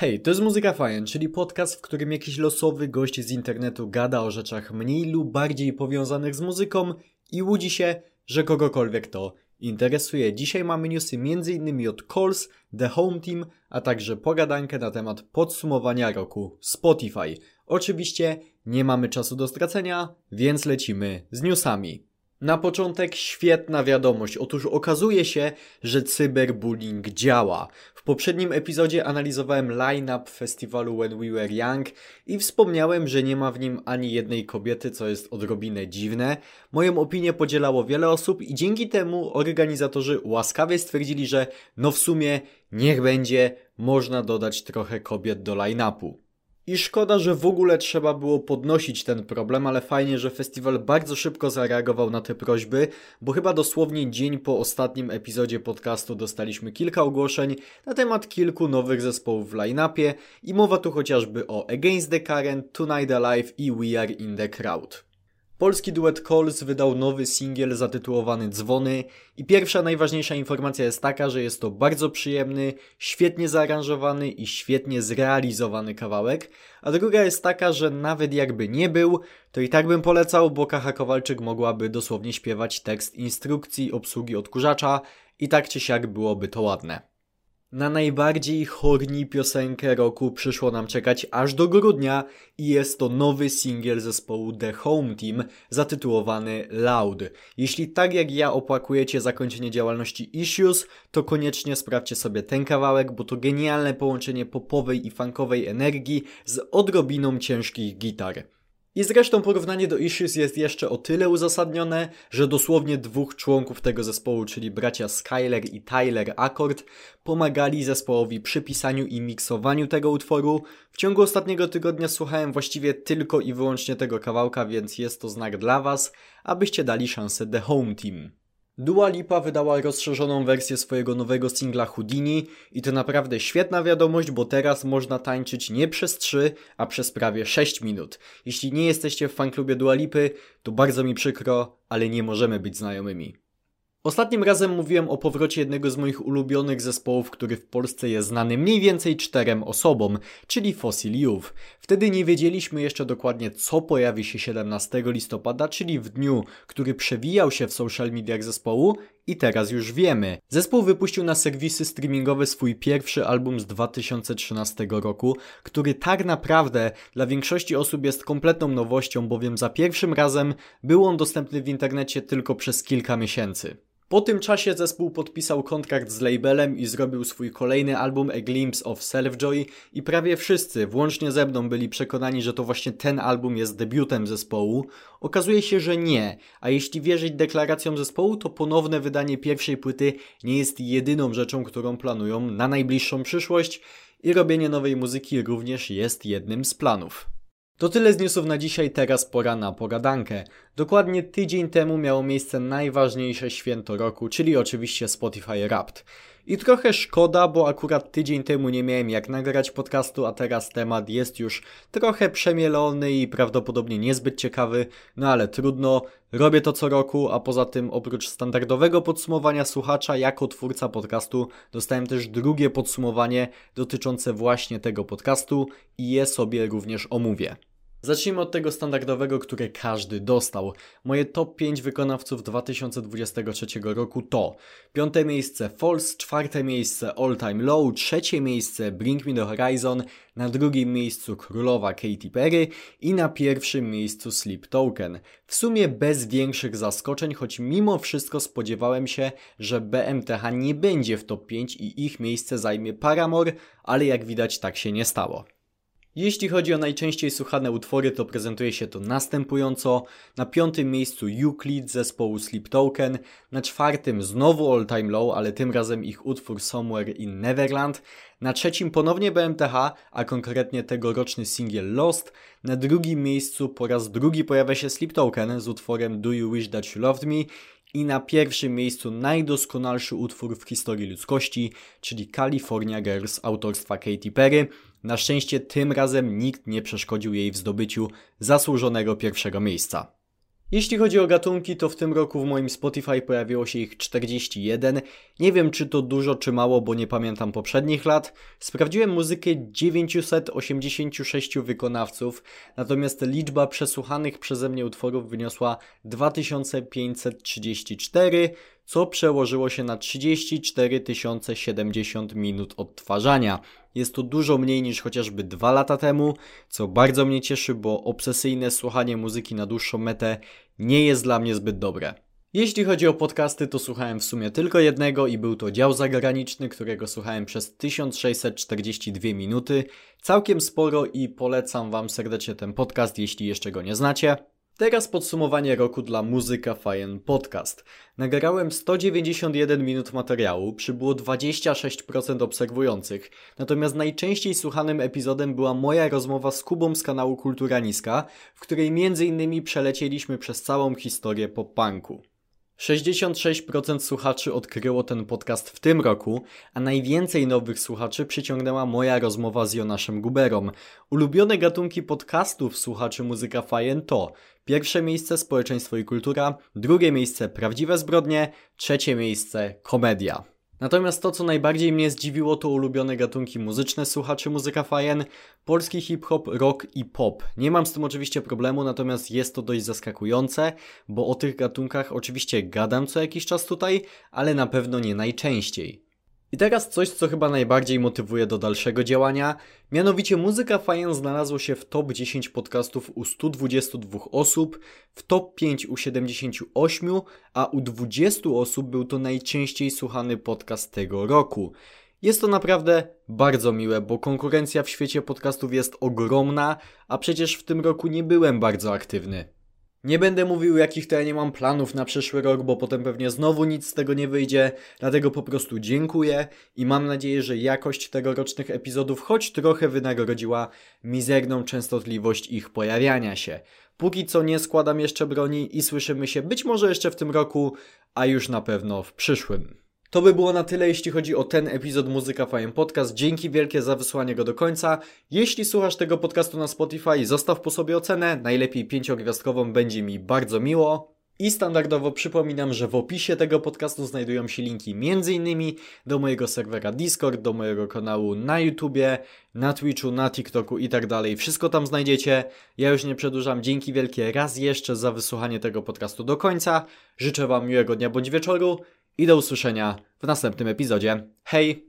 Hej, to jest Muzyka Fajn, czyli podcast, w którym jakiś losowy gość z internetu gada o rzeczach mniej lub bardziej powiązanych z muzyką i łudzi się, że kogokolwiek to interesuje. Dzisiaj mamy newsy m.in. od Calls, The Home Team, a także pogadankę na temat podsumowania roku Spotify. Oczywiście nie mamy czasu do stracenia, więc lecimy z newsami. Na początek świetna wiadomość. Otóż okazuje się, że cyberbullying działa. W poprzednim epizodzie analizowałem line-up festiwalu When We Were Young i wspomniałem, że nie ma w nim ani jednej kobiety, co jest odrobinę dziwne. Moją opinię podzielało wiele osób i dzięki temu organizatorzy łaskawie stwierdzili, że no w sumie niech będzie, można dodać trochę kobiet do line-upu. I szkoda, że w ogóle trzeba było podnosić ten problem, ale fajnie, że festiwal bardzo szybko zareagował na te prośby, bo chyba dosłownie dzień po ostatnim epizodzie podcastu dostaliśmy kilka ogłoszeń na temat kilku nowych zespołów w line-upie i mowa tu chociażby o Against the Current, Tonight Alive i We Are in the Crowd. Polski duet Coles wydał nowy singiel zatytułowany Dzwony i pierwsza najważniejsza informacja jest taka, że jest to bardzo przyjemny, świetnie zaaranżowany i świetnie zrealizowany kawałek, a druga jest taka, że nawet jakby nie był, to i tak bym polecał, bo Kacha Kowalczyk mogłaby dosłownie śpiewać tekst instrukcji obsługi odkurzacza i tak czy siak byłoby to ładne. Na najbardziej horni piosenkę roku przyszło nam czekać aż do grudnia i jest to nowy singiel zespołu The Home Team zatytułowany Loud. Jeśli tak jak ja opłakujecie zakończenie działalności Issues, to koniecznie sprawdźcie sobie ten kawałek, bo to genialne połączenie popowej i funkowej energii z odrobiną ciężkich gitar. I zresztą porównanie do Issues jest jeszcze o tyle uzasadnione, że dosłownie dwóch członków tego zespołu, czyli bracia Skyler i Tyler Accord, pomagali zespołowi przy pisaniu i miksowaniu tego utworu. W ciągu ostatniego tygodnia słuchałem właściwie tylko i wyłącznie tego kawałka, więc jest to znak dla Was, abyście dali szansę The Home Team. Dua Lipa wydała rozszerzoną wersję swojego nowego singla Houdini i to naprawdę świetna wiadomość, bo teraz można tańczyć nie przez 3, a przez prawie 6 minut. Jeśli nie jesteście w fanklubie Dua Lipy, to bardzo mi przykro, ale nie możemy być znajomymi. Ostatnim razem mówiłem o powrocie jednego z moich ulubionych zespołów, który w Polsce jest znany mniej więcej czterem osobom, czyli Fossil Youth. Wtedy nie wiedzieliśmy jeszcze dokładnie co pojawi się 17 listopada, czyli w dniu, który przewijał się w social mediach zespołu i teraz już wiemy. Zespół wypuścił na serwisy streamingowe swój pierwszy album z 2013 roku, który tak naprawdę dla większości osób jest kompletną nowością, bowiem za pierwszym razem był on dostępny w internecie tylko przez kilka miesięcy. Po tym czasie zespół podpisał kontrakt z labelem i zrobił swój kolejny album A Glimpse of Self-Joy i prawie wszyscy, włącznie ze mną, byli przekonani, że to właśnie ten album jest debiutem zespołu. Okazuje się, że nie, a jeśli wierzyć deklaracjom zespołu, to ponowne wydanie pierwszej płyty nie jest jedyną rzeczą, którą planują na najbliższą przyszłość i robienie nowej muzyki również jest jednym z planów. To tyle z newsów na dzisiaj, teraz pora na pogadankę. Dokładnie tydzień temu miało miejsce najważniejsze święto roku, czyli oczywiście Spotify Wrapped. I trochę szkoda, bo akurat tydzień temu nie miałem jak nagrać podcastu, a teraz temat jest już trochę przemielony i prawdopodobnie niezbyt ciekawy, no ale trudno, robię to co roku, a poza tym oprócz standardowego podsumowania słuchacza, jako twórca podcastu dostałem też drugie podsumowanie dotyczące właśnie tego podcastu i je sobie również omówię. Zacznijmy od tego standardowego, które każdy dostał. Moje top 5 wykonawców 2023 roku to piąte miejsce False, czwarte miejsce All Time Low, trzecie miejsce Bring Me The Horizon, na drugim miejscu królowa Katy Perry i na pierwszym miejscu Sleep Token. W sumie bez większych zaskoczeń, choć mimo wszystko spodziewałem się, że BMTH nie będzie w top 5 i ich miejsce zajmie Paramore, ale jak widać tak się nie stało. Jeśli chodzi o najczęściej słuchane utwory, to prezentuje się to następująco. Na piątym miejscu Euclid zespołu Sleep Token, na czwartym znowu All Time Low, ale tym razem ich utwór Somewhere in Neverland, na trzecim ponownie BMTH, a konkretnie tegoroczny singiel Lost, na drugim miejscu po raz drugi pojawia się Sleep Token z utworem Do You Wish That You Loved Me i na pierwszym miejscu najdoskonalszy utwór w historii ludzkości, czyli California Girls autorstwa Katy Perry. Na szczęście tym razem nikt nie przeszkodził jej w zdobyciu zasłużonego pierwszego miejsca. Jeśli chodzi o gatunki, to w tym roku w moim Spotify pojawiło się ich 41. Nie wiem czy to dużo czy mało, bo nie pamiętam poprzednich lat. Sprawdziłem muzykę 986 wykonawców, natomiast liczba przesłuchanych przeze mnie utworów wyniosła 2534, co przełożyło się na 34 070 minut odtwarzania. Jest to dużo mniej niż chociażby dwa lata temu, co bardzo mnie cieszy, bo obsesyjne słuchanie muzyki na dłuższą metę nie jest dla mnie zbyt dobre. Jeśli chodzi o podcasty, to słuchałem w sumie tylko jednego i był to dział zagraniczny, którego słuchałem przez 1642 minuty. Całkiem sporo i polecam Wam serdecznie ten podcast, jeśli jeszcze go nie znacie. Teraz podsumowanie roku dla Muzyka Fajen Podcast. Nagrałem 191 minut materiału, przybyło 26% obserwujących, natomiast najczęściej słuchanym epizodem była moja rozmowa z Kubą z kanału Kultura Niska, w której m.in. przelecieliśmy przez całą historię pop-punku. 66% słuchaczy odkryło ten podcast w tym roku, a najwięcej nowych słuchaczy przyciągnęła moja rozmowa z Jonaszem Guberą. Ulubione gatunki podcastów słuchaczy Muzyka Fajen to pierwsze miejsce społeczeństwo i kultura, drugie miejsce prawdziwe zbrodnie, trzecie miejsce komedia. Natomiast to, co najbardziej mnie zdziwiło, to ulubione gatunki muzyczne słuchaczy Muzyka Fajen, polski hip-hop, rock i pop. Nie mam z tym oczywiście problemu, natomiast jest to dość zaskakujące, bo o tych gatunkach oczywiście gadam co jakiś czas tutaj, ale na pewno nie najczęściej. I teraz coś, co chyba najbardziej motywuje do dalszego działania, mianowicie muzyka Fajen znalazło się w top 10 podcastów u 122 osób, w top 5 u 78, a u 20 osób był to najczęściej słuchany podcast tego roku. Jest to naprawdę bardzo miłe, bo konkurencja w świecie podcastów jest ogromna, a przecież w tym roku nie byłem bardzo aktywny. Nie będę mówił, jakich to ja nie mam planów na przyszły rok, bo potem pewnie znowu nic z tego nie wyjdzie. Dlatego po prostu dziękuję i mam nadzieję, że jakość tegorocznych epizodów choć trochę wynagrodziła mizerną częstotliwość ich pojawiania się. Póki co nie składam jeszcze broni i słyszymy się być może jeszcze w tym roku, a już na pewno w przyszłym. To by było na tyle, jeśli chodzi o ten epizod Muzyka Fajem Podcast. Dzięki wielkie za wysłanie go do końca. Jeśli słuchasz tego podcastu na Spotify, zostaw po sobie ocenę, najlepiej pięciogwiazdkową, będzie mi bardzo miło. I standardowo przypominam, że w opisie tego podcastu znajdują się linki m.in. do mojego serwera Discord, do mojego kanału na YouTubie, na Twitchu, na TikToku i tak dalej. Wszystko tam znajdziecie. Ja już nie przedłużam. Dzięki wielkie raz jeszcze za wysłuchanie tego podcastu do końca. Życzę Wam miłego dnia bądź wieczoru i do usłyszenia w następnym epizodzie. Hej!